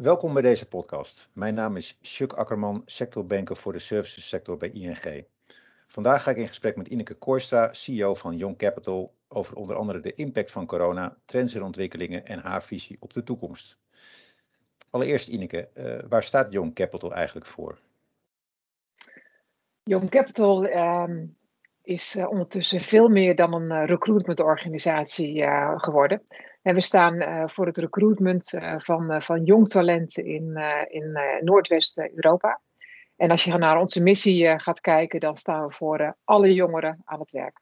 Welkom bij deze podcast. Mijn naam is Chuck Akkerman, sectorbanker voor de services sector bij ING. Vandaag ga ik in gesprek met Ineke Kooistra, CEO van Young Capital, over onder andere de impact van corona, trends en ontwikkelingen en haar visie op de toekomst. Allereerst Ineke, uh, waar staat Young Capital eigenlijk voor? Young Capital um, is uh, ondertussen veel meer dan een uh, recruitmentorganisatie geworden. En we staan uh, voor het recruitment uh, van, uh, van jong talent in, in Noordwest-Europa. En als je naar onze missie gaat kijken, dan staan we voor alle jongeren aan het werk.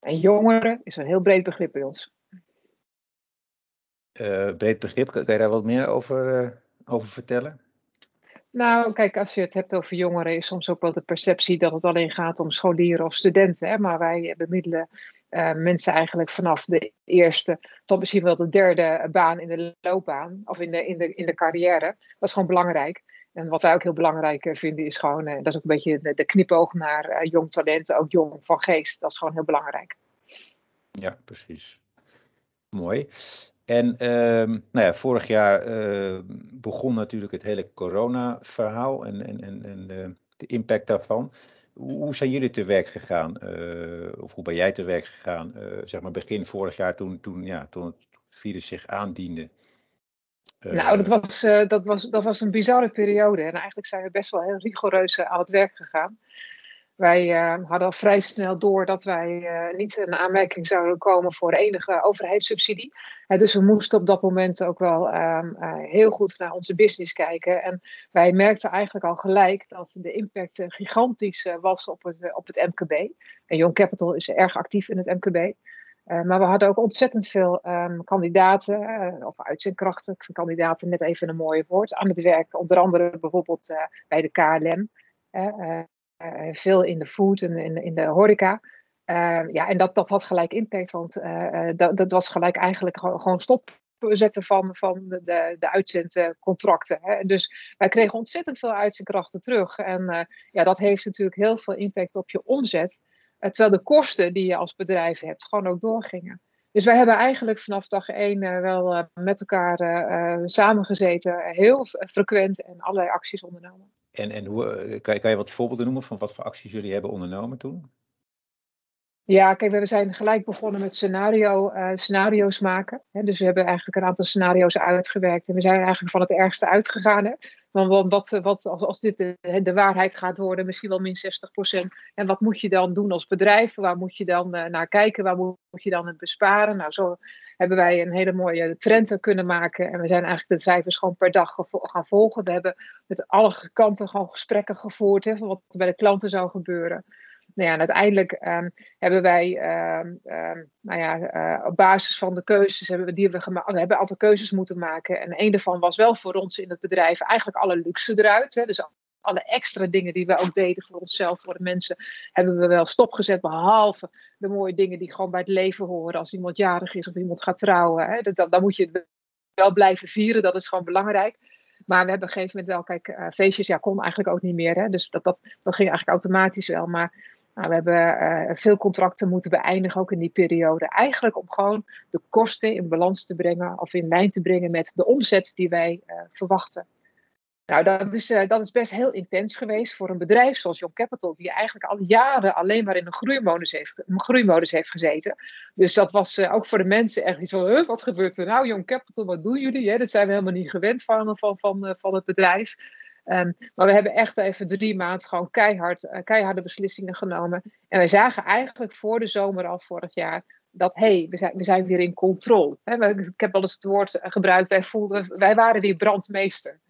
En jongeren is een heel breed begrip bij ons. breed begrip, kan je daar wat meer over, over vertellen? Nou, kijk, als je het hebt over jongeren, is soms ook wel de perceptie dat het alleen gaat om scholieren of studenten. Hè? Maar wij bemiddelen uh, mensen eigenlijk vanaf de eerste tot misschien wel de derde baan in de loopbaan of in de, in de, in de carrière. Dat is gewoon belangrijk. En wat wij ook heel belangrijk eh, vinden is gewoon, uh, dat is ook een beetje de, knipoog naar jong talent, ook jong van geest. Dat is gewoon heel belangrijk. Ja, precies. Mooi. En uh, nou ja, vorig jaar begon natuurlijk het hele corona-verhaal en, en, en, en de impact daarvan. Hoe zijn jullie te werk gegaan? Uh, of hoe ben jij te werk gegaan? Uh, zeg maar begin vorig jaar toen, toen, ja, toen het virus zich aandiende. Uh, nou, dat was, dat, was, dat was een bizarre periode. En eigenlijk zijn we best wel heel rigoureus aan het werk gegaan. Wij uh, hadden al vrij snel door dat wij uh, niet in aanmerking zouden komen voor enige overheidssubsidie. Dus we moesten op dat moment ook wel ehm, heel goed naar onze business kijken. En wij merkten eigenlijk al gelijk dat de impact gigantisch was op het, op het MKB. En Young Capital is erg actief in het MKB. maar we hadden ook ontzettend veel um, kandidaten, of uitzendkrachten, ik vind kandidaten net even een mooie woord, aan het werk. Onder andere bijvoorbeeld bij de KLM. Uh, veel in de food en in, de horeca. Uh, ja, en dat, dat had gelijk impact, want uh, dat, dat was gelijk eigenlijk gewoon stopzetten van, van de, de uitzendcontracten. Hè. Dus wij kregen ontzettend veel uitzendkrachten terug. En ja, dat heeft natuurlijk heel veel impact op je omzet. terwijl de kosten die je als bedrijf hebt gewoon ook doorgingen. Dus wij hebben eigenlijk vanaf dag één wel met elkaar samengezeten, heel frequent en allerlei acties ondernomen. En, en hoe, eh, kan, je, kan je wat voorbeelden noemen van wat voor acties jullie hebben ondernomen toen? Ja, kijk, we zijn gelijk begonnen met scenario, uh, scenario's maken. Hè. Dus we hebben eigenlijk een aantal scenario's uitgewerkt. En we zijn eigenlijk van het ergste uitgegaan. Hè. Want wat, wat, als, als dit de, de, waarheid gaat worden, misschien wel min 60 procent. En wat moet je dan doen als bedrijf? Waar moet je dan uh, naar kijken? Waar moet, moet, je dan het besparen? Nou, zo hebben wij een hele mooie trend kunnen maken. En we zijn eigenlijk de cijfers gewoon per dag gaan volgen. We hebben met alle kanten gewoon gesprekken gevoerd. Hè, wat bij de klanten zou gebeuren. Nou ja, en uiteindelijk um, hebben wij, um, nou ja, uh, op basis van de keuzes hebben we, die we gemaakt, we hebben een aantal keuzes moeten maken. En een daarvan was wel voor ons in het bedrijf eigenlijk alle luxe eruit. Hè, dus alle extra dingen die we ook deden voor onszelf, voor de mensen, hebben we wel stopgezet. Behalve de mooie dingen die gewoon bij het leven horen. Als iemand jarig is of iemand gaat trouwen. Hè, dat, dan moet je wel blijven vieren, dat is gewoon belangrijk. Maar we hebben op een gegeven moment wel, kijk, uh, feestjes, ja, kon eigenlijk ook niet meer. Hè, dus dat, dat, dat ging eigenlijk automatisch wel. Maar nou, we hebben uh, veel contracten moeten beëindigen, ook in die periode. Eigenlijk om gewoon de kosten in balans te brengen of in lijn te brengen met de omzet die wij uh, verwachten. Nou, dat is, uh, dat is best heel intens geweest voor een bedrijf zoals Young Capital, die eigenlijk al jaren alleen maar in een groeimodus heeft, een groeimodus heeft gezeten. Dus dat was uh, ook voor de mensen echt iets van: wat gebeurt er nou, Young Capital, wat doen jullie? Dat zijn we helemaal niet gewend van, van, van, uh, van het bedrijf. Um, maar we hebben echt even drie maanden gewoon keihard, keiharde beslissingen genomen. En wij zagen eigenlijk voor de zomer al vorig jaar dat hé, hey, we, zijn, we zijn weer in controle. Ik heb wel eens het woord gebruikt, wij, voelden, wij waren weer brandmeester.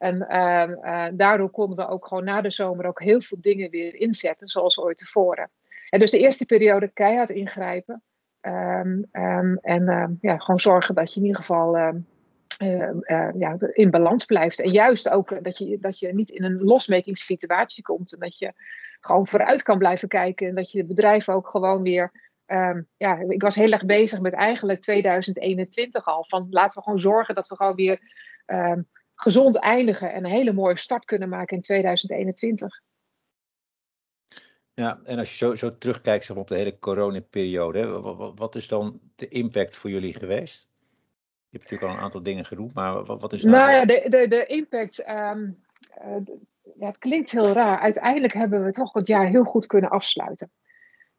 En uh, uh, daardoor konden we ook gewoon na de zomer ook heel veel dingen weer inzetten, zoals ooit tevoren. En dus de eerste periode keihard ingrijpen. Um, um, en ja, gewoon zorgen dat je in ieder geval uh, ja, in balans blijft. En juist ook dat je, dat je niet in een losmaking situatie komt. En dat je gewoon vooruit kan blijven kijken. En dat je het bedrijf ook gewoon weer. ja, ik was heel erg bezig met eigenlijk 2021 al. Van laten we gewoon zorgen dat we gewoon weer gezond eindigen en een hele mooie start kunnen maken in 2021. Ja, en als je zo, zo terugkijkt zeg op de hele coronaperiode, wat, wat is dan de impact voor jullie geweest? Je hebt natuurlijk al een aantal dingen genoemd, maar wat, wat is nou? Nou ja, de, de, de impact. Um, ja, het klinkt heel raar. Uiteindelijk hebben we toch het jaar heel goed kunnen afsluiten.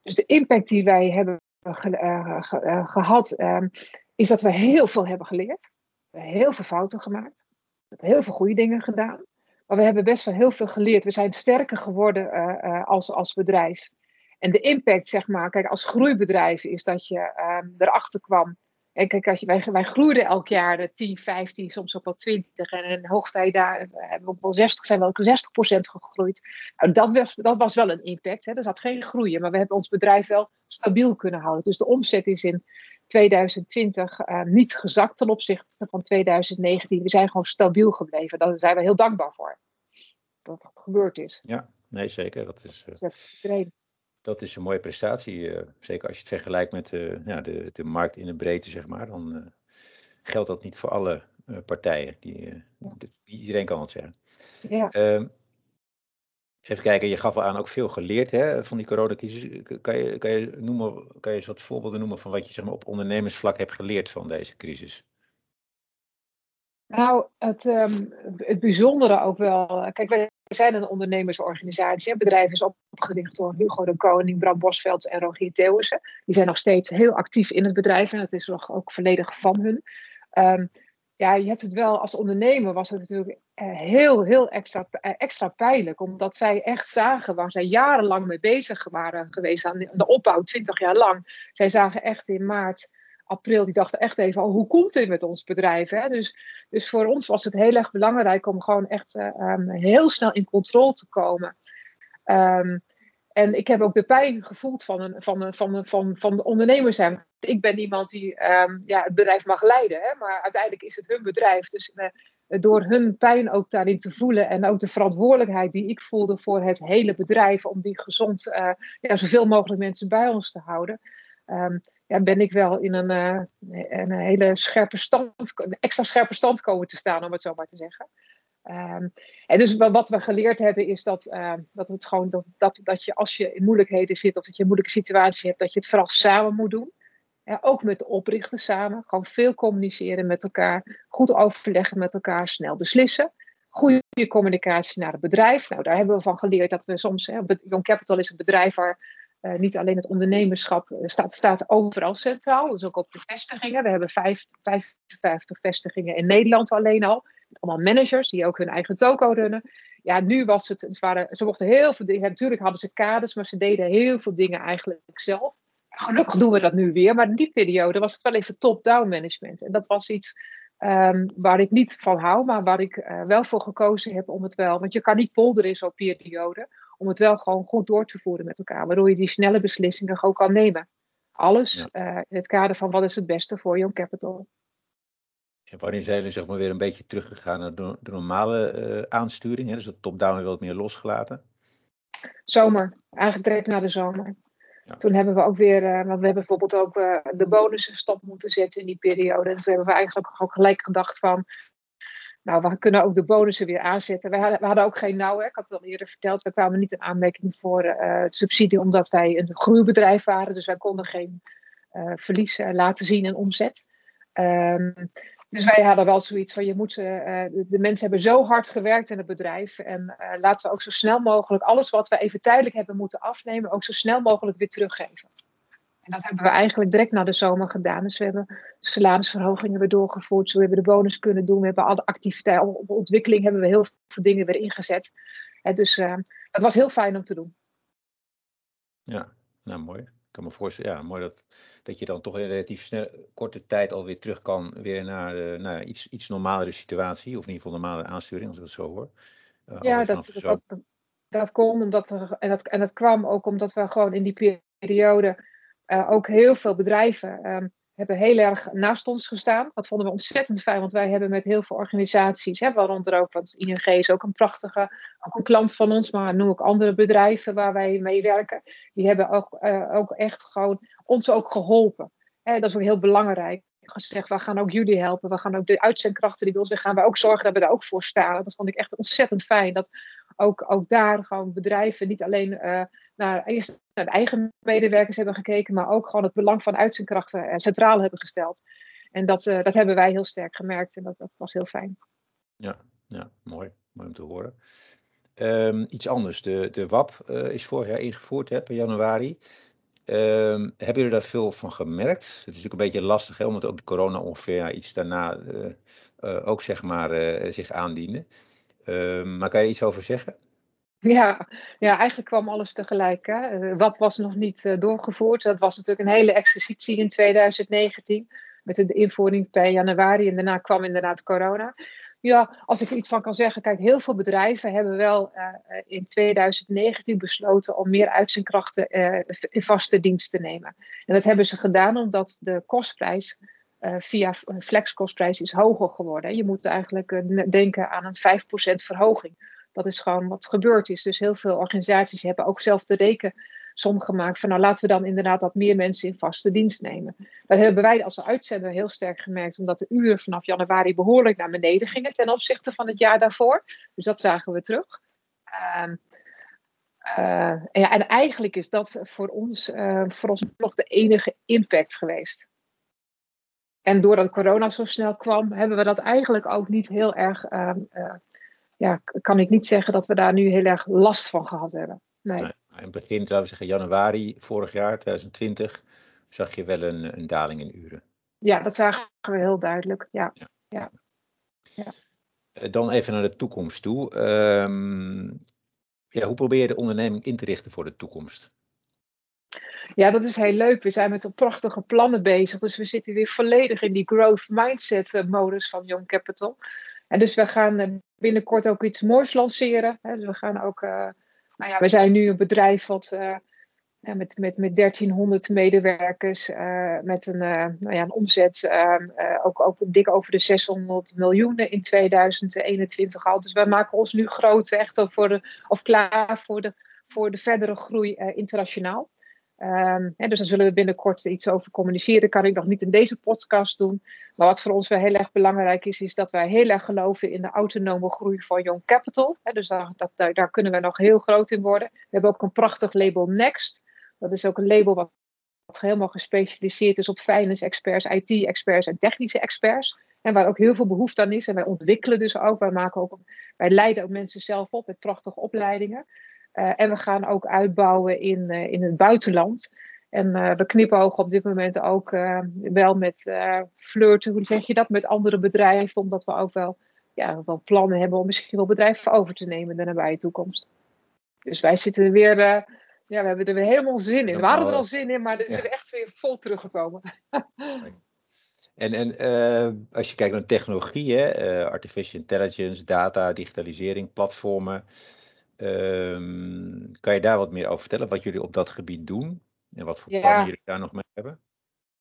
Dus de impact die wij hebben uh, gehad, um, is dat we heel veel hebben geleerd. We hebben heel veel fouten gemaakt. We hebben heel veel goede dingen gedaan. Maar we hebben best wel heel veel geleerd. We zijn sterker geworden uh, als, als bedrijf. En de impact, zeg maar, kijk, als groeibedrijf is dat je uh, erachter kwam. En kijk, als je, wij, groeiden elk jaar de 10, 15, soms ook wel 20. En in hoogtijd daar hebben we wel 60, zijn we ook 60% gegroeid. Nou, dat, was, dat was wel een impact. Hè. Er zat geen groeien, maar we hebben ons bedrijf wel stabiel kunnen houden. Dus de omzet is in 2020 uh, niet gezakt ten opzichte van 2019. We zijn gewoon stabiel gebleven. Daar zijn we heel dankbaar voor. Dat dat gebeurd is. Ja, nee, zeker. Dat is, uh, dat, dat is een mooie prestatie. Uh, zeker als je het vergelijkt met ja, de, de markt in de breedte, zeg maar. Dan geldt dat niet voor alle partijen. Die, ja. iedereen kan het zeggen. Ja. Ehm, Even kijken, je gaf al aan ook veel geleerd hè, van die coronacrisis. Kan je, kan, je noemen, kan je wat voorbeelden noemen van wat je zeg maar, op ondernemersvlak hebt geleerd van deze crisis? Nou, het, um, het bijzondere ook wel. Kijk, wij zijn een ondernemersorganisatie. Het bedrijf is opgericht door Hugo de Koning, Bram Bosveld en Rogier Theeuwissen. Die zijn nog steeds heel actief in het bedrijf en dat is nog ook volledig van hun. Um, ja, je hebt het wel als ondernemer was het natuurlijk eh, heel, heel extra, eh, extra pijnlijk. Omdat zij echt zagen waar zij jarenlang mee bezig waren geweest aan de opbouw, twintig jaar lang. Zij zagen echt in maart, april, die dachten echt even, oh, hoe komt dit met ons bedrijf? Hè? Dus, dus voor ons was het heel erg belangrijk om gewoon echt uh, um, heel snel in controle te komen. Um, en ik heb ook de pijn gevoeld van, een, van, een, van, een, van, van de ondernemers. Ik ben iemand die um, ja, het bedrijf mag leiden, hè, maar uiteindelijk is het hun bedrijf. Dus door hun pijn ook daarin te voelen en ook de verantwoordelijkheid die ik voelde voor het hele bedrijf, om die gezond, uh, ja, zoveel mogelijk mensen bij ons te houden, um, ja, ben ik wel in een, uh, een hele scherpe stand, extra scherpe stand komen te staan, om het zo maar te zeggen. Um, en dus wat we geleerd hebben is dat, uh, dat het gewoon dat, dat, dat je als je in moeilijkheden zit of dat je een moeilijke situatie hebt, dat je het vooral samen moet doen. Ja, ook met de oprichters samen. Gewoon veel communiceren met elkaar, goed overleggen met elkaar, snel beslissen. Goede communicatie naar het bedrijf. Nou, daar hebben we van geleerd dat we soms, hè, Young Capital is een bedrijf waar uh, niet alleen het ondernemerschap uh, staat, staat overal centraal, dus ook op de vestigingen. We hebben vijf, 55 vestigingen in Nederland alleen al allemaal managers die ook hun eigen toko runnen. Ja, nu was het, het waren, ze mochten heel veel dingen, natuurlijk hadden ze kaders, maar ze deden heel veel dingen eigenlijk zelf. Gelukkig doen we dat nu weer, maar in die periode was het wel even top-down management. En dat was iets um, waar ik niet van hou, maar waar ik uh, wel voor gekozen heb om het wel, want je kan niet polderen in zo'n periode, om het wel gewoon goed door te voeren met elkaar, waardoor je die snelle beslissingen ook kan nemen. Alles ja. uh, in het kader van wat is het beste voor Young Capital. En wanneer zijn jullie zeg maar weer een beetje teruggegaan naar de, de normale uh, aansturing? Hè? Dus dat top-down weer wat meer losgelaten? Zomer, eigenlijk direct na de zomer. Ja. Toen hebben we ook weer, uh, want we hebben bijvoorbeeld ook uh, de bonussen stop moeten zetten in die periode. En dus toen hebben we eigenlijk ook gelijk gedacht van, nou, we kunnen ook de bonussen weer aanzetten. We hadden, we hadden ook geen nauw, ik had het al eerder verteld, we kwamen niet in aanmerking voor uh, subsidie omdat wij een groeibedrijf waren. Dus wij konden geen uh, verlies uh, laten zien in omzet. Um, dus wij hadden wel zoiets van, je moet, uh, de, de, mensen hebben zo hard gewerkt in het bedrijf. En uh, laten we ook zo snel mogelijk alles wat we even tijdelijk hebben moeten afnemen, ook zo snel mogelijk weer teruggeven. En dat hebben we eigenlijk direct na de zomer gedaan. Dus we hebben salarisverhogingen weer doorgevoerd. We hebben de bonus kunnen doen. We hebben alle activiteiten, op ontwikkeling hebben we heel veel dingen weer ingezet. En dus dat was heel fijn om te doen. Ja, nou mooi kan me voorstellen, ja, mooi dat, dat je dan toch in relatief snel, korte tijd alweer terug kan weer naar, uh, naar iets, iets normalere situatie, of in ieder geval normale aansturing, als ik het zo hoor. Uh, ja, dat, dat, dat, dat, kon, omdat er, en, dat, en dat kwam ook omdat we gewoon in die periode uh, ook heel veel bedrijven um, hebben heel erg naast ons gestaan. Dat vonden we ontzettend fijn, want wij hebben met heel veel organisaties, hè, waaronder ook, want ING is ook een prachtige, ook een klant van ons, maar noem ook andere bedrijven waar wij mee werken. Die hebben ook, uh, ook echt gewoon ons ook geholpen. Dat is ook heel belangrijk. Gezegd, we gaan ook jullie helpen. We gaan ook de uitzendkrachten die bij ons gaan, we ook zorgen dat we daar ook voor staan. Dat vond ik echt ontzettend fijn. Dat ook, ook daar gewoon bedrijven niet alleen uh, naar, eerst naar de eigen medewerkers hebben gekeken, maar ook gewoon het belang van uitzendkrachten centraal hebben gesteld. En dat, dat hebben wij heel sterk gemerkt en dat, was heel fijn. Ja, ja mooi. Mooi om te horen. Um, iets anders. De, de WAP is vorig jaar ingevoerd hè, per januari. Um, hebben jullie daar veel van gemerkt? Het is natuurlijk een beetje lastig, hè, omdat ook de corona ongeveer iets daarna uh, uh, ook zeg maar, zich aandiende. Um, maar kan je iets over zeggen? Ja, ja, eigenlijk kwam alles tegelijk. Hè. WAP was nog niet doorgevoerd. Dat was natuurlijk een hele exercitie in 2019. Met de invoering per januari en daarna kwam inderdaad corona. Ja, als ik er iets van kan zeggen. Kijk, heel veel bedrijven hebben wel uh, in 2019 besloten om meer uitzendkrachten uh, in vaste dienst te nemen. En dat hebben ze gedaan omdat de kostprijs uh, via flexkostprijs is hoger geworden. Je moet eigenlijk denken aan een 5% verhoging. Dat is gewoon wat gebeurd is. Dus heel veel organisaties hebben ook zelf de reken som gemaakt van nou laten we dan inderdaad dat meer mensen in vaste dienst nemen. Dat hebben wij als uitzender heel sterk gemerkt, omdat de uren vanaf januari behoorlijk naar beneden gingen ten opzichte van het jaar daarvoor. Dus dat zagen we terug. Uh, uh, ja, en eigenlijk is dat voor ons, uh, voor ons nog de enige impact geweest. En doordat corona zo snel kwam, hebben we dat eigenlijk ook niet heel erg. Ehm, eh, ja, kan ik niet zeggen dat we daar nu heel erg last van gehad hebben. Nee in begin, laten we zeggen januari vorig jaar, 2020, zag je wel een, een daling in uren. Ja, dat zagen we heel duidelijk. Ja. ja. ja. ja. Eh, dan even naar de toekomst toe. Um, ja, hoe probeer je de onderneming in te richten voor de toekomst? Ja, dat is heel leuk. We zijn met prachtige plannen bezig. Dus we zitten weer volledig in die growth mindset eh, modus van Young Capital. En dus we gaan eh, binnenkort ook iets moois lanceren. Dus we gaan ook nou ja, we zijn nu een bedrijf wat ja, met, met, met 1300 medewerkers, uh, met een, uh, nou ja, een omzet ehm, ook, ook dik over de 600 miljoen in 2021 al. Dus wij maken ons nu groot, echt voor de, of klaar voor de, voor de verdere groei internationaal. Um, hè, dus daar zullen we binnenkort iets over communiceren. Dat kan ik nog niet in deze podcast doen. Maar wat voor ons wel heel erg belangrijk is, is dat wij heel erg geloven in de autonome groei van Young Capital. Hè, dus daar, daar, kunnen we nog heel groot in worden. We hebben ook een prachtig label Next. Dat is ook een label wat, wat helemaal gespecialiseerd is op finance experts, IT experts en technische experts. En waar ook heel veel behoefte aan is. En wij ontwikkelen dus ook. Wij, maken ook, wij leiden ook mensen zelf op met prachtige opleidingen. Uh, en we gaan ook uitbouwen in, uh, in het buitenland. En uh, we knipogen op dit moment ook wel met flirten, hoe zeg je dat, met andere bedrijven. Omdat we ook wel, ja, wel plannen hebben om misschien wel bedrijven over te nemen in de nabije toekomst. Dus wij zitten er weer, ja, we hebben er weer helemaal zin in. We waren er al zin in, maar er is er echt weer vol teruggekomen. En, en als je kijkt naar technologie, hè, artificial intelligence, data, digitalisering, platformen. Um, kan je daar wat meer over vertellen, wat jullie op dat gebied doen en wat voor ja. plannen jullie daar nog mee hebben?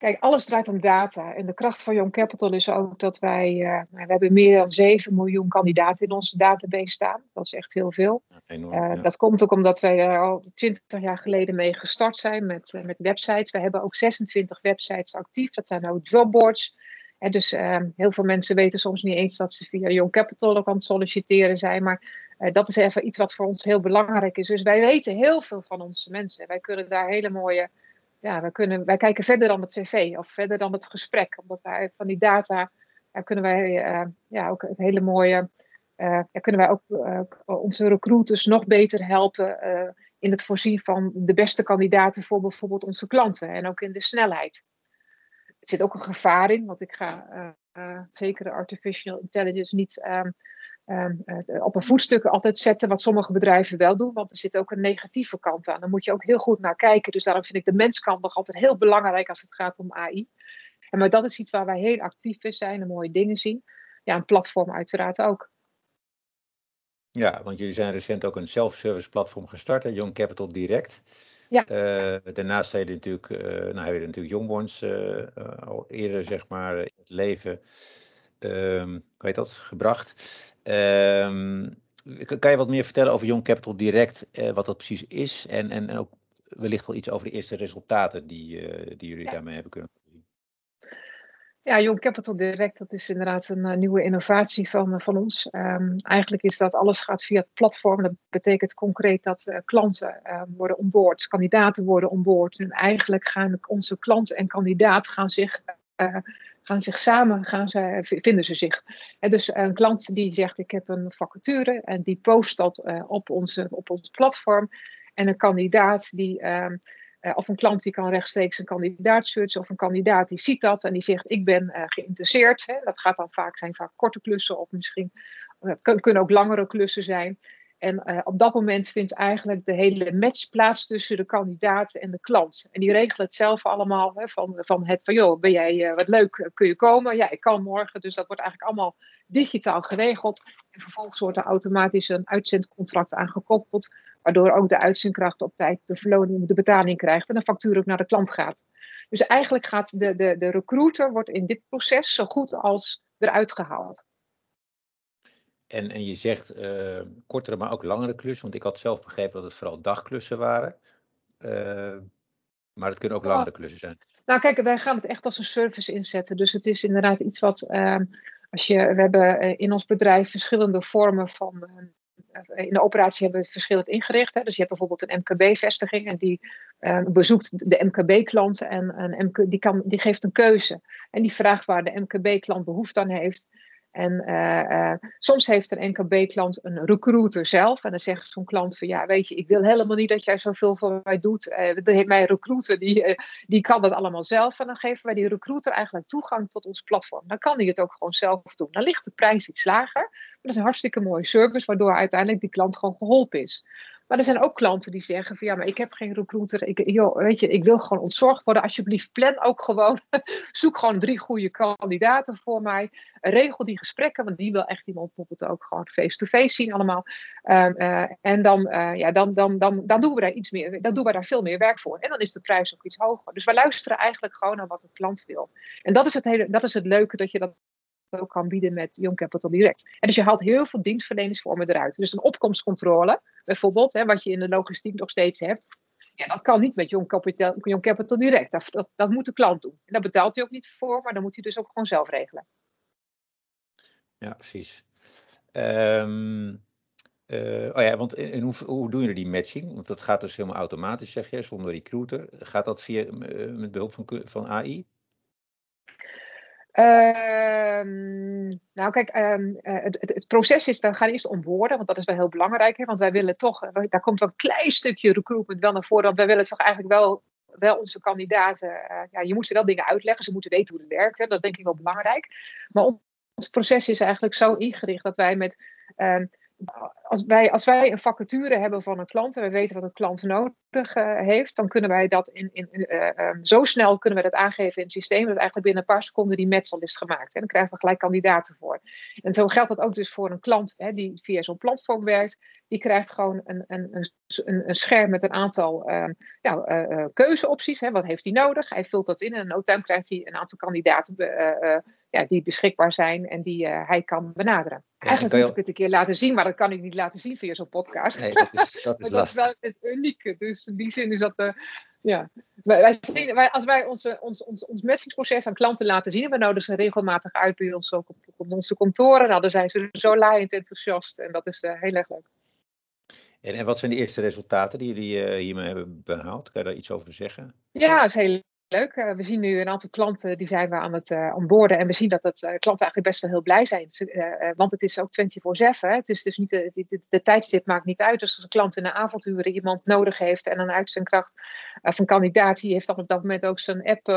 Kijk, alles draait om data. En de kracht van Young Capital is ook dat wij, uh, we hebben meer dan 7 miljoen kandidaten in onze database staan. Dat is echt heel veel. Ja, enorm, uh, ja. Dat komt ook omdat wij er al 20 jaar geleden mee gestart zijn met, uh, met websites. We hebben ook 26 websites actief. Dat zijn ook jobboards. En dus ehm, heel veel mensen weten soms niet eens dat ze via Young Capital ook aan het solliciteren zijn. Maar dat is even iets wat voor ons heel belangrijk is. Dus wij weten heel veel van onze mensen. Wij kunnen daar hele mooie. Ja, wij, kunnen, wij kijken verder dan het cv of verder dan het gesprek. Omdat wij van die data uh, kunnen wij uh, ja, ook hele mooie. ja, kunnen wij ook onze recruiters nog beter helpen in het voorzien van de beste kandidaten voor bijvoorbeeld onze klanten. En ook in de snelheid. Er zit ook een gevaar in, want ik ga uh, zeker de artificial intelligence niet um, um, uh, op een voetstuk altijd zetten, wat sommige bedrijven wel doen, want er zit ook een negatieve kant aan. Daar moet je ook heel goed naar kijken. Dus daarom vind ik de menskant nog altijd heel belangrijk als het gaat om AI. En maar dat is iets waar wij heel actief in zijn en mooie dingen zien. Ja, een platform uiteraard ook. Ja, want jullie zijn recent ook een self-service platform gestart, Young Capital Direct. Ja. Uh, daarnaast hebben natuurlijk, uh, nou, hebben natuurlijk Jongbons uh, al eerder zeg maar, in het leven um, hoe dat, gebracht. Um, kan je wat meer vertellen over Young Capital Direct, wat dat precies is en, en ook wellicht wel iets over de eerste resultaten die, die jullie ja. daarmee hebben kunnen ja, Young Capital Direct, dat is inderdaad een uh, nieuwe innovatie van, uh, van ons. Um, eigenlijk is dat alles gaat via het platform. Dat betekent concreet dat uh, klanten worden onboord, kandidaten worden onboord. En eigenlijk gaan onze klant en kandidaat gaan zich, gaan zich samen, gaan ze, vinden ze zich. En dus een klant die zegt ik heb een vacature en die post dat op, onze, op ons platform. En een kandidaat die, uh, of een klant die kan rechtstreeks een kandidaat searchen of een kandidaat die ziet dat en die zegt ik ben uh, geïnteresseerd. Hè. Dat gaat dan vaak, zijn vaak korte klussen of misschien het kunnen ook langere klussen zijn. En op dat moment vindt eigenlijk de hele match plaats tussen de kandidaat en de klant. En die regelen het zelf allemaal hè, van, van het van, joh, ben jij wat leuk, kun je komen? Ja, ik kan morgen. Dus dat wordt eigenlijk allemaal digitaal geregeld. En vervolgens wordt er automatisch een uitzendcontract aangekoppeld, waardoor ook de uitzendkracht op tijd de verloning, de betaling krijgt en de factuur ook naar de klant gaat. Dus eigenlijk gaat de, de, de recruiter wordt in dit proces zo goed als eruit gehaald. En, en je zegt uh, kortere, maar ook langere klussen. Want ik had zelf begrepen dat het vooral dagklussen waren. Uh, maar het kunnen ook langere klussen zijn. Nou kijk, wij gaan het echt als een service inzetten. Dus het is inderdaad iets wat... Uh, als je, we hebben in ons bedrijf verschillende vormen van... in de operatie hebben we het verschillend ingericht. Hè. Dus je hebt bijvoorbeeld een MKB-vestiging en die bezoekt de MKB-klant en een die, kan, die geeft een keuze. En die vraagt waar de MKB-klant behoefte aan heeft. En uh, uh, soms heeft een NKB-klant een recruiter zelf. En dan zegt zo'n klant van ja, weet je, ik wil helemaal niet dat jij zoveel voor mij doet. Uh, mijn recruiter, die, die kan dat allemaal zelf. En dan geven wij die recruiter eigenlijk toegang tot ons platform. Dan kan hij het ook gewoon zelf doen. Dan ligt de prijs iets lager. Maar dat is een hartstikke mooie service, waardoor uiteindelijk die klant gewoon geholpen is. Maar er zijn ook klanten die zeggen van ja, maar ik heb geen recruiter. Ik, joh, weet je, ik wil gewoon ontzorgd worden. Alsjeblieft, plan ook gewoon. Zoek gewoon drie goede kandidaten voor mij. Regel die gesprekken, want die wil echt iemand bijvoorbeeld ook gewoon face-to-face zien allemaal. Um, uh, en dan, uh, ja, dan, dan, dan, dan doen we daar iets meer, dan doen we daar veel meer werk voor. En dan is de prijs ook iets hoger. Dus wij luisteren eigenlijk gewoon naar wat de klant wil. En dat is het, hele, dat is het leuke dat je dat ook kan bieden met Young Capital Direct. En dus je haalt heel veel dienstverleningsvormen eruit. Dus een opkomstcontrole, bijvoorbeeld, hè, wat je in de logistiek nog steeds hebt. Ja, dat kan niet met Young Capital, Direct. Dat, dat, moet de klant doen. En daar betaalt hij ook niet voor, maar dan moet hij dus ook gewoon zelf regelen. Ja, precies. Um, uh, oh ja, want en hoe, hoe doen jullie die matching? Want dat gaat dus helemaal automatisch, zeg je, zonder recruiter. Gaat dat via, uh, met behulp van, van AI? Um, nou, kijk, um, het, het, proces is, we gaan eerst onboorden, want dat is wel heel belangrijk. Hè, want wij willen toch, daar komt wel een klein stukje recruitment wel naar voren. Want wij willen toch eigenlijk wel, wel onze kandidaten, uh, ja, je moet ze wel dingen uitleggen, ze moeten weten hoe het werkt. Hè, dat is denk ik wel belangrijk. Maar ons proces is eigenlijk zo ingericht dat wij met um, als wij, als wij een vacature hebben van een klant en we weten wat een klant nodig uh, heeft, dan kunnen wij dat in, in, uh, um, zo snel kunnen we dat aangeven in het systeem dat eigenlijk binnen een paar seconden die match al is gemaakt. En dan krijgen we gelijk kandidaten voor. En zo geldt dat ook dus voor een klant hè, die via zo'n platform werkt. Die krijgt gewoon een, een, een, een scherm met een aantal uh, ja, uh, keuzeopties. Hè. Wat heeft hij nodig? Hij vult dat in en in no krijgt hij een aantal kandidaten ja, die beschikbaar zijn en die hij kan benaderen. Eigenlijk moet ik het een keer laten zien, maar dat kan ik niet laten zien via zo'n podcast. Nee, dat is, dat is, dat is wel het unieke. Dus in die zin is dat. Uh, ja. wij, zien, wij, als wij onze, ons, ons, ons matchingsproces aan klanten laten zien, we nodigen ze regelmatig uit bij ons ook op, op onze kantoren. Nou, dan zijn ze zo laaiend enthousiast en dat is uh, heel erg leuk. En, en wat zijn de eerste resultaten die jullie hiermee hebben behaald? Kan je daar iets over zeggen? Ja, dat is heel leuk. Uh, we zien nu een aantal klanten die zijn we aan het uh, onboorden. En we zien dat het, uh, klanten eigenlijk best wel heel blij zijn. want het is ook 24-7. Het is dus niet de, tijdstip maakt niet uit. Dus als een klant in de avonduren iemand nodig heeft en dan uit zijn kracht of een kandidaat, die heeft dan op dat moment ook zijn app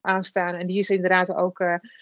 aanstaan. En die is inderdaad ook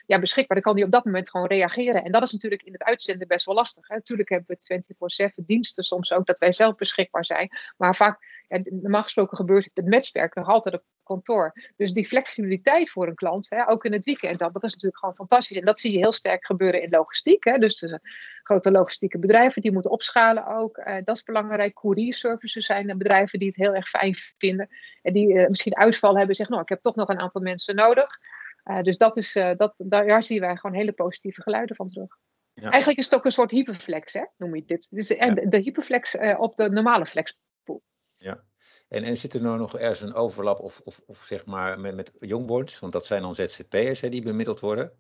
ja, beschikbaar. Dan kan die op dat moment gewoon reageren. En dat is natuurlijk in het uitzenden best wel lastig. Hè. Natuurlijk hebben we 24-7 diensten soms ook dat wij zelf beschikbaar zijn. Maar vaak, ja, normaal gesproken gebeurt het matchwerk nog altijd op kantoor. Dus die flexibiliteit voor een klant, hè, ook in het weekend, dat, dat is natuurlijk gewoon fantastisch. En dat zie je heel sterk gebeuren in logistiek. Hè. Dus de grote logistieke bedrijven die moeten opschalen ook. Uh, dat is belangrijk. Courierservices zijn bedrijven die het heel erg fijn vinden. En die uh, misschien uitval hebben zeggen, nou, ik heb toch nog een aantal mensen nodig. Uh, dus dat is, dat, daar, zien wij gewoon hele positieve geluiden van terug. Ja. Eigenlijk is het ook een soort hyperflex, hè, noem je dit. Dus ja. de hyperflex op de normale flexpool. Ja, en, en zit er nou nog ergens een overlap of, of, of zeg maar met, met jongboards? Want dat zijn dan ZZP'ers die bemiddeld worden.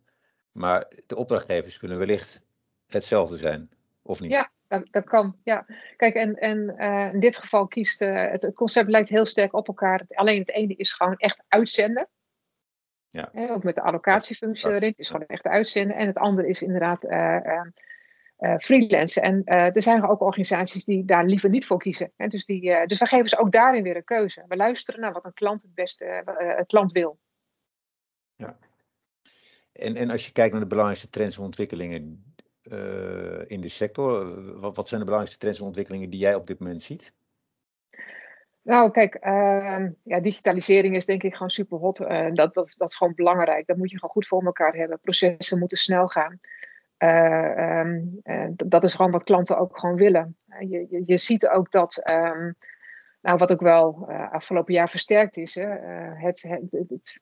Maar de opdrachtgevers kunnen wellicht hetzelfde zijn, of niet? Ja, dat, dat kan. Ja. Kijk, en, en uh, in dit geval kiest uh, het, concept lijkt heel sterk op elkaar. Alleen het ene is gewoon echt uitzenden. Ja. ook met de allocatiefunctie erin. Het is gewoon echt uitzenden. En het andere is inderdaad uh, freelancen. En er zijn ook organisaties die daar liever niet voor kiezen. Hè? Dus, die, dus we geven ze ook daarin weer een keuze. We luisteren naar wat een klant het beste het klant wil. Ja. En, en als je kijkt naar de belangrijkste trends en ontwikkelingen in de sector, wat, wat zijn de belangrijkste trends en ontwikkelingen die jij op dit moment ziet? Nou, kijk, uh, ja, digitalisering is denk ik gewoon super hot. Uh, dat, dat, dat is gewoon belangrijk. Dat moet je gewoon goed voor elkaar hebben. Processen moeten snel gaan. Uh, um, dat is gewoon wat klanten ook gewoon willen. Je, je, je ziet ook dat, um, nou, wat ook wel afgelopen jaar versterkt is. Hè, het,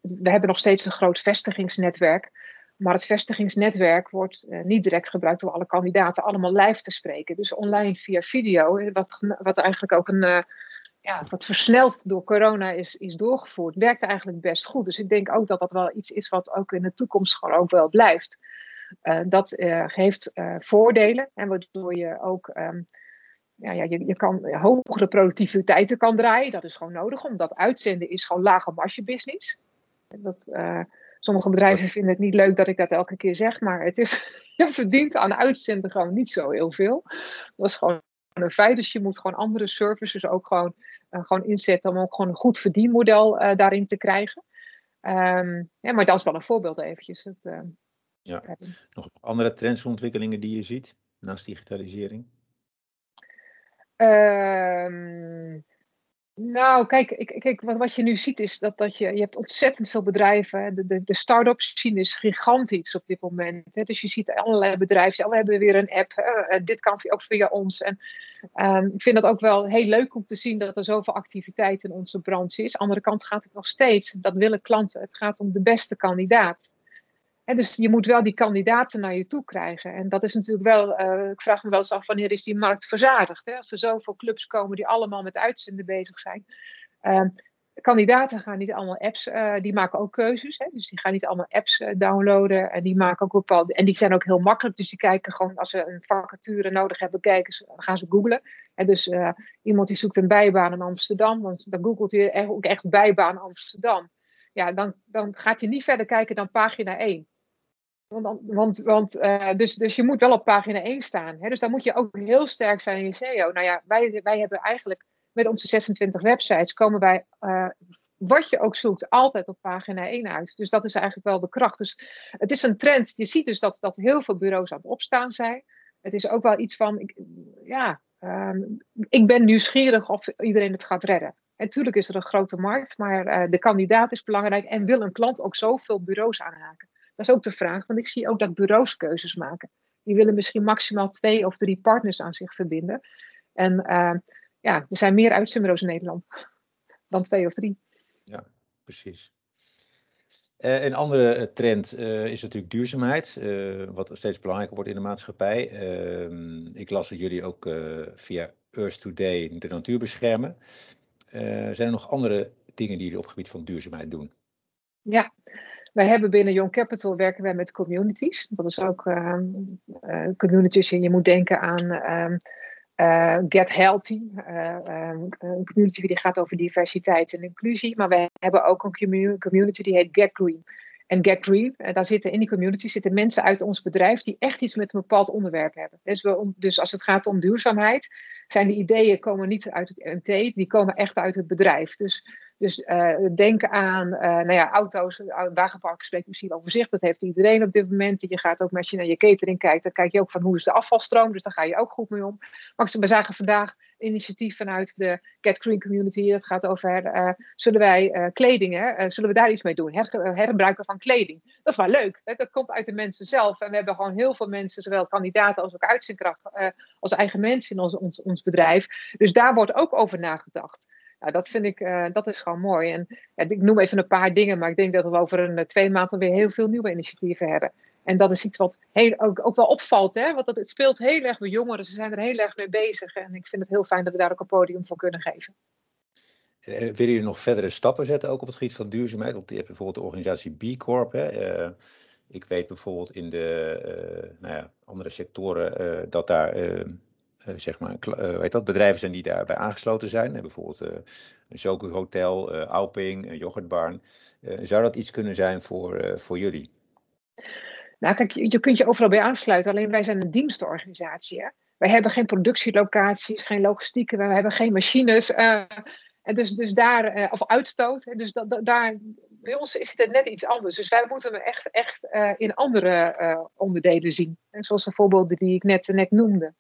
we hebben nog steeds een groot vestigingsnetwerk. Maar het vestigingsnetwerk wordt niet direct gebruikt door alle kandidaten allemaal live te spreken. Dus online via video, wat, wat eigenlijk ook een ja, wat versneld door corona is, is doorgevoerd, werkt eigenlijk best goed. Dus ik denk ook dat dat wel iets is wat ook in de toekomst gewoon ook wel blijft. Uh, dat uh, heeft uh, voordelen en waardoor je ook um, ja, ja, je, je kan hogere productiviteiten kan draaien. Dat is gewoon nodig, omdat uitzenden is gewoon lage marge business. Dat, sommige bedrijven vinden het niet leuk dat ik dat elke keer zeg, maar het is, je verdient aan uitzenden gewoon niet zo heel veel. Dat is gewoon een feit. Dus je moet gewoon andere services ook gewoon, uh, gewoon inzetten om ook gewoon een goed verdienmodel uh, daarin te krijgen. Um, ja, maar dat is wel een voorbeeld eventjes. Het, ja. Nog andere trends en ontwikkelingen die je ziet naast digitalisering? Um, nou, kijk, ik, kijk wat, wat je nu ziet is dat, dat je, je hebt ontzettend veel bedrijven. De, de, de start-up scene is gigantisch op dit moment. Hè. Dus je ziet allerlei bedrijven, oh, we hebben weer een app, hè. dit kan ook via ons. En um, ik vind dat ook wel heel leuk om te zien dat er zoveel activiteit in onze branche is. Aan de andere kant gaat het nog steeds, dat willen klanten, het gaat om de beste kandidaat. Dus je moet wel die kandidaten naar je toe krijgen. En dat is natuurlijk wel, uh, ik vraag me wel eens af wanneer is die markt verzadigd. Hè? Als er zoveel clubs komen die allemaal met uitzenden bezig zijn. Uh, kandidaten gaan niet allemaal apps, uh, die maken ook keuzes. Hè? Dus die gaan niet allemaal apps uh, downloaden. En die maken ook bepaalde. En die zijn ook heel makkelijk. Dus die kijken gewoon als ze een vacature nodig hebben, kijken gaan ze googlen. En dus iemand die zoekt een bijbaan in Amsterdam, want dan googelt hij ook echt bijbaan Amsterdam. Ja, dan, dan gaat je niet verder kijken dan pagina 1. Want, want, uh, dus, dus je moet wel op pagina 1 staan. Hè? Dus dan moet je ook heel sterk zijn in je SEO. Nou ja, wij, wij hebben eigenlijk met onze 26 websites komen wij, uh, wat je ook zoekt, altijd op pagina 1 uit. Dus dat is eigenlijk wel de kracht. Dus het is een trend. Je ziet dus dat, dat heel veel bureaus aan het opstaan zijn. Het is ook wel iets van, ik, ja, um, ik ben nieuwsgierig of iedereen het gaat redden. En natuurlijk is er een grote markt, maar uh, de kandidaat is belangrijk en wil een klant ook zoveel bureaus aanhaken. Dat is ook de vraag, want ik zie ook dat bureaus keuzes maken. Die willen misschien maximaal twee of drie partners aan zich verbinden. En uh, ja, er zijn meer uitzendbureaus in Nederland dan twee of drie. Ja, precies. Uh, een andere trend uh, is natuurlijk duurzaamheid, uh, wat steeds belangrijker wordt in de maatschappij. Ehm, ik las dat jullie ook via Earth Today de natuur beschermen. zijn er nog andere dingen die jullie op het gebied van duurzaamheid doen? Ja, wij hebben binnen Young Capital werken wij met communities. Dat is ook uh, uh, communities. Je moet denken aan uh, Get Healthy, een community die gaat over diversiteit en inclusie. Maar we hebben ook een community die heet Get Green. En Get Green, daar zitten in die community zitten mensen uit ons bedrijf die echt iets met een bepaald onderwerp hebben. Dus, we, dus als het gaat om duurzaamheid, zijn de ideeën komen niet uit het MT, die komen echt uit het bedrijf. Dus dus uh, denk aan uh, nou ja, auto's, wagenpark spreekt misschien over zich. Dat heeft iedereen op dit moment. Je gaat ook als je naar je catering kijkt, dan kijk je ook van hoe is de afvalstroom. Dus daar ga je ook goed mee om. Maar we zagen vandaag initiatief vanuit de Get Green Community. Dat gaat over, uh, zullen wij kleding, hè, zullen we daar iets mee doen? Her, herbruiken van kleding. Dat is wel leuk. Hè? Dat komt uit de mensen zelf. En we hebben gewoon heel veel mensen, zowel kandidaten als ook uitzendkracht, als eigen mensen in ons, ons, ons bedrijf. Dus daar wordt ook over nagedacht. Ja, dat vind ik, uh, dat is gewoon mooi. En ik noem even een paar dingen, maar ik denk dat we over een uh, twee maanden weer heel veel nieuwe initiatieven hebben. En dat is iets wat heel, ook, ook wel opvalt, hè? want dat, het speelt heel erg bij jongeren. Ze zijn er heel erg mee bezig en ik vind het heel fijn dat we daar ook een podium voor kunnen geven. Uh, willen jullie nog verdere stappen zetten, ook op het gebied van duurzaamheid? Want je hebt bijvoorbeeld de organisatie B Corp. Hè? ik weet bijvoorbeeld in de nou ja, andere sectoren dat daar zeg maar, weet dat, bedrijven zijn die daarbij aangesloten zijn. bijvoorbeeld een Zoku Hotel, Alping, een yoghurtbarn. zou dat iets kunnen zijn voor, voor jullie? Nou, kijk, je, kunt je overal bij aansluiten. Alleen wij zijn een dienstenorganisatie. Hè? Wij hebben geen productielocaties, geen logistieken, we hebben geen machines. Uh, en dus, dus daar, uh, of uitstoot. Dus dat, daar, bij ons is het net iets anders. Dus wij moeten hem echt, echt uh, in andere onderdelen zien. En zoals de voorbeelden die ik net, net noemde.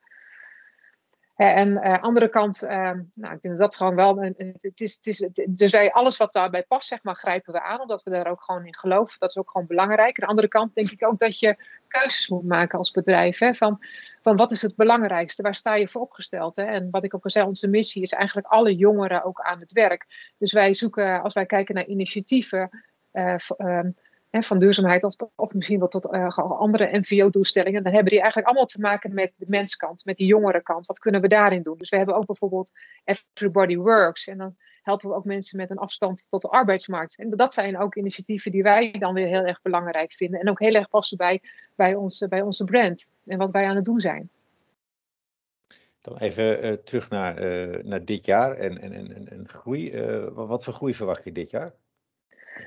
En aan de andere kant, nou, ik denk dat dat gewoon wel. Het is, het is, dus wij, alles wat daarbij past, zeg maar, grijpen we aan, omdat we daar ook gewoon in geloven. Dat is ook gewoon belangrijk. Aan de andere kant denk ik ook dat je keuzes moet maken als bedrijf. Hè, van, van wat is het belangrijkste? Waar sta je voor opgesteld? Hè? En wat ik ook al zei, onze missie is eigenlijk alle jongeren ook aan het werk. Dus wij zoeken, als wij kijken naar initiatieven. Uh, van duurzaamheid of, of misschien wel tot uh, andere NVO-doelstellingen, dan hebben die eigenlijk allemaal te maken met de menskant, met de kant. Wat kunnen we daarin doen? Dus we hebben ook bijvoorbeeld Everybody Works en dan helpen we ook mensen met een afstand tot de arbeidsmarkt. En dat zijn ook initiatieven die wij dan weer heel erg belangrijk vinden en ook heel erg passen bij, bij, onze, bij onze brand en wat wij aan het doen zijn. Dan even uh, terug naar, uh, naar dit jaar en, en, en, en groei. wat voor groei verwacht je dit jaar?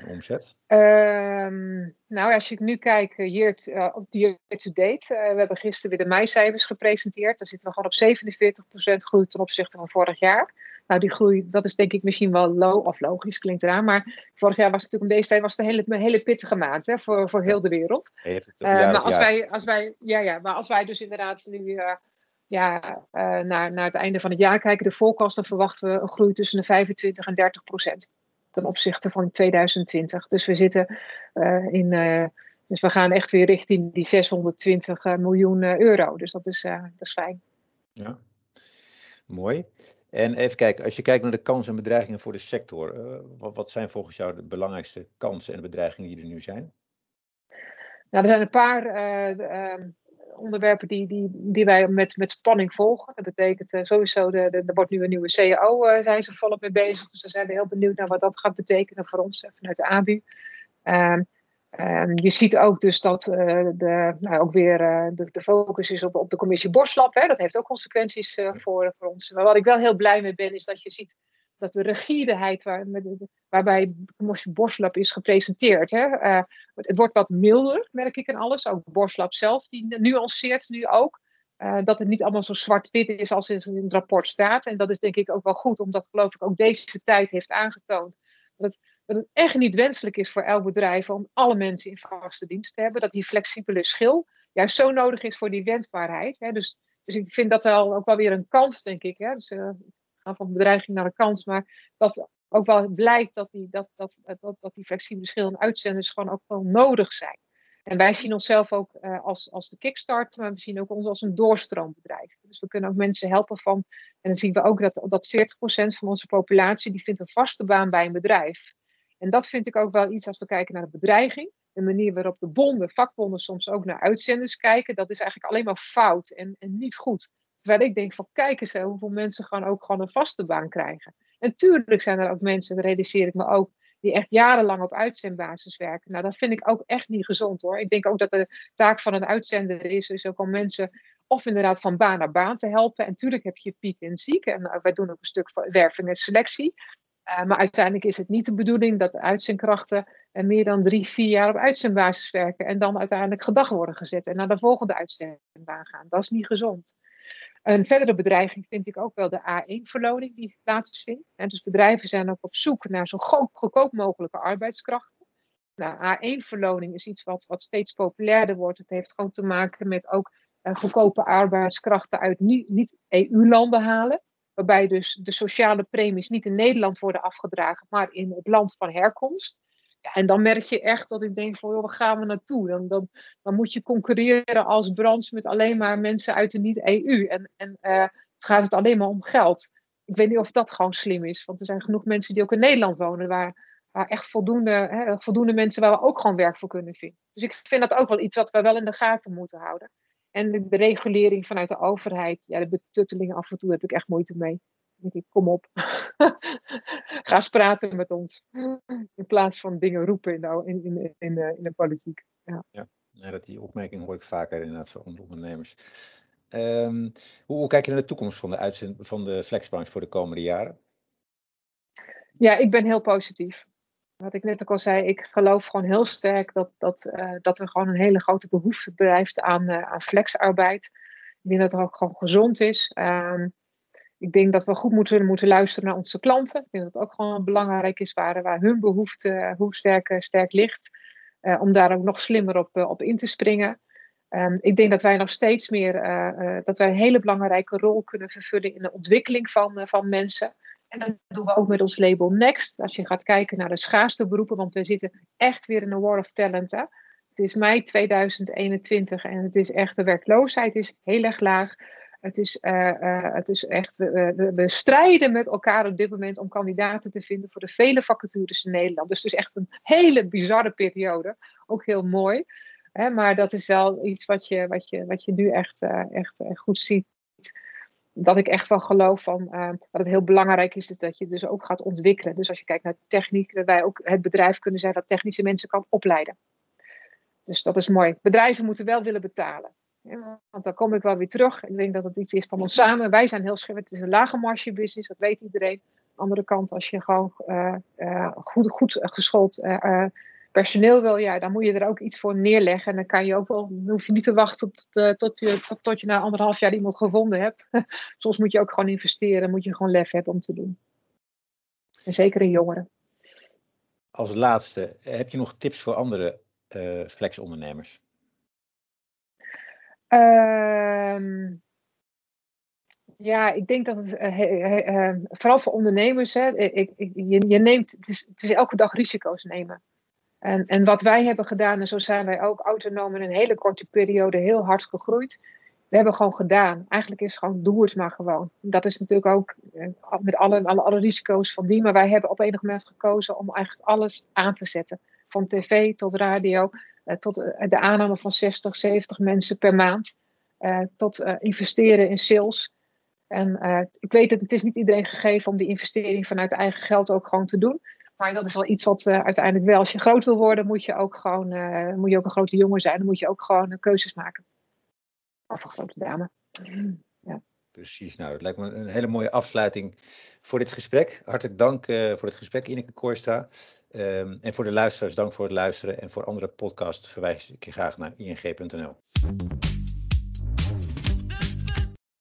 Omzet? Um, nou, als ik nu kijk hier uh, eh, op de year-to-date, uh, we hebben gisteren weer de meicijfers gepresenteerd. Dan zitten we gewoon op 47% groei ten opzichte van vorig jaar. Nou, die groei, dat is denk ik misschien wel low, of logisch klinkt eraan. Maar vorig jaar was het natuurlijk om deze tijd was het een hele, een hele pittige maand hè, voor, voor heel de wereld. Uh, maar als wij, als wij, ja, ja, maar als wij dus inderdaad nu ja, naar, naar het einde van het jaar kijken, de voorkast, dan verwachten we een groei tussen de 25 en 30 procent ten opzichte van 2020. Dus we zitten uh, in. Uh, dus we gaan echt weer richting die 620 uh, miljoen euro. Dus dat is, dat is fijn. Ja, mooi. En even kijken, als je kijkt naar de kansen en bedreigingen voor de sector, wat, wat zijn volgens jou de belangrijkste kansen en bedreigingen die er nu zijn? Nou, er zijn een paar onderwerpen die, die, die wij met, met spanning volgen. Dat betekent uh, sowieso, de, er wordt nu een nieuwe CAO, uh, eh, zijn ze volop mee bezig. Dus daar zijn we heel benieuwd naar wat dat gaat betekenen voor ons uh, vanuit de ABU. Um, um, je ziet ook dus dat de, nou, ook weer de, de, focus is op, op de commissie Borslap. Hè. Dat heeft ook consequenties voor, voor ons. Maar wat ik wel heel blij mee ben, is dat je ziet dat de rigiedeheid waar, waarbij Borslap is gepresenteerd. Hè, uh, het wordt wat milder, merk ik in alles. Ook Borslap zelf, die nuanceert nu ook. Uh, dat het niet allemaal zo zwart-wit is als in het rapport staat. En dat is denk ik ook wel goed, omdat geloof ik ook deze tijd heeft aangetoond. Dat het, dat het echt niet wenselijk is voor elk bedrijf om alle mensen in vaste dienst te hebben. Dat die flexibele schil juist zo nodig is voor die wensbaarheid. Hè. Dus, dus ik vind dat wel ook wel weer een kans, denk ik. Hè. Dus, uh, van bedreiging naar een kans. Maar dat ook wel blijkt dat die, dat, dat, dat, die flexibele schil en uitzenders gewoon ook wel nodig zijn. En wij zien onszelf ook uh, als, als de kickstart, maar we zien ook ons als een doorstroombedrijf. Dus we kunnen ook mensen helpen van, en dan zien we ook dat, dat 40% van onze populatie, die vindt een vaste baan bij een bedrijf. En dat vind ik ook wel iets als we kijken naar de bedreiging. De manier waarop de bonden, vakbonden soms ook naar uitzenders kijken, dat is eigenlijk alleen maar fout en, en niet goed. Terwijl ik denk van kijk eens hoeveel mensen gewoon ook gewoon een vaste baan krijgen. En tuurlijk zijn er ook mensen, dat realiseer ik me ook, die echt jarenlang op uitzendbasis werken. Nou, dat vind ik ook echt niet gezond hoor. Ik denk ook dat de taak van een uitzender is, is ook om mensen of inderdaad van baan naar baan te helpen. En tuurlijk heb je piek en ziek. En uh, wij doen ook een stuk werving en selectie. Uh, maar uiteindelijk is het niet de bedoeling dat de uitzendkrachten uh, meer dan drie, vier jaar op uitzendbasis werken. En dan uiteindelijk gedag worden gezet en naar de volgende uitzendbaan gaan. Dat is niet gezond. Een verdere bedreiging vind ik ook wel de A1-verloning die plaatsvindt. En dus bedrijven zijn ook op zoek naar zo goedkoop mogelijke arbeidskrachten. Nou, A1-verloning is iets wat, wat steeds populairder wordt. Het heeft gewoon te maken met ook uh, goedkope arbeidskrachten uit niet-EU-landen halen. Waarbij dus de sociale premies niet in Nederland worden afgedragen, maar in het land van herkomst. En dan merk je echt dat ik denk van, joh, waar gaan we naartoe? Dan, dan, dan moet je concurreren als branche met alleen maar mensen uit de niet-EU. En, en het gaat het alleen maar om geld. Ik weet niet of dat gewoon slim is. Want er zijn genoeg mensen die ook in Nederland wonen, waar, waar echt voldoende, hè, voldoende mensen waar we ook gewoon werk voor kunnen vinden. Dus ik vind dat ook wel iets wat we wel in de gaten moeten houden. En de, regulering vanuit de overheid, ja, de betuttelingen af en toe heb ik echt moeite mee denk ik, kom op. Ga eens praten met ons. In plaats van dingen roepen in de, in, in, in, de, in de politiek. Ja. ja. dat die opmerking hoor ik vaker inderdaad van ondernemers. Um, hoe, hoe, kijk je naar de toekomst van de, uitzend, van de flexbranche voor de komende jaren? Ja, ik ben heel positief. Wat ik net ook al zei, ik geloof gewoon heel sterk dat, dat, uh, dat er gewoon een hele grote behoefte blijft aan, uh, aan flexarbeid. Ik denk dat het ook gewoon gezond is. Um, ik denk dat we goed moeten, moeten luisteren naar onze klanten. Ik denk dat het ook gewoon belangrijk is waar, waar hun behoefte hoe sterk, sterk ligt. Uh, om daar ook nog slimmer op, op in te springen. Um, ik denk dat wij nog steeds meer, dat wij een hele belangrijke rol kunnen vervullen in de ontwikkeling van, van mensen. En dat doen we ook met ons label Next. Als je gaat kijken naar de schaarste beroepen, want we zitten echt weer in een war of talent. Hè? Het is mei 2021 en het is echt, de werkloosheid is heel erg laag. Het is, uh, uh, het is echt, we, we, strijden met elkaar op dit moment om kandidaten te vinden voor de vele vacatures in Nederland. Dus het is echt een hele bizarre periode. Ook heel mooi. Hè? Maar dat is wel iets wat je, wat je, wat je nu echt, uh, echt goed ziet dat ik echt wel geloof van, dat het heel belangrijk is dat je dus ook gaat ontwikkelen. Dus als je kijkt naar techniek, dat wij ook het bedrijf kunnen zijn dat technische mensen kan opleiden. Dus dat is mooi. Bedrijven moeten wel willen betalen. Want dan kom ik wel weer terug. Ik denk dat het iets is van ons samen. Wij zijn heel scherp. Het is een lage marge business, dat weet iedereen. Andere kant, als je gewoon uh, uh, goed, goed geschoold personeel wil, ja, dan moet je er ook iets voor neerleggen. En dan kan je ook wel, dan hoef je niet te wachten tot, je, tot, tot, je na anderhalf jaar iemand gevonden hebt. Soms moet je ook gewoon investeren, moet je gewoon lef hebben om te doen. En zeker in jongeren. Als laatste, heb je nog tips voor andere flexondernemers? Uh, ja, ik denk dat het uh, vooral voor ondernemers, hè, ik, ik, je, je, neemt, het is, het is elke dag risico's nemen. En, en wat wij hebben gedaan, en zo zijn wij ook autonoom in een hele korte periode heel hard gegroeid. We hebben gewoon gedaan. Eigenlijk is gewoon, doe het maar gewoon. Dat is natuurlijk ook eh, met alle, alle, alle risico's van die. Maar wij hebben op enig moment gekozen om eigenlijk alles aan te zetten. Van tv tot radio, eh, tot eh, de aanname van 60, 70 mensen per maand. tot investeren in sales. En ik weet dat het is niet iedereen gegeven om die investering vanuit eigen geld ook gewoon te doen. Maar dat is wel iets wat uiteindelijk wel, als je groot wil worden, moet je ook gewoon, moet je ook een grote jongen zijn. Dan moet je ook gewoon keuzes maken. Of een grote dame. Ja. Precies, nou dat lijkt me een hele mooie afsluiting voor dit gesprek. Hartelijk dank voor dit gesprek, Ineke Koorstra. Um, en voor de luisteraars, dank voor het luisteren. En voor andere podcasts verwijs ik je graag naar ing.nl.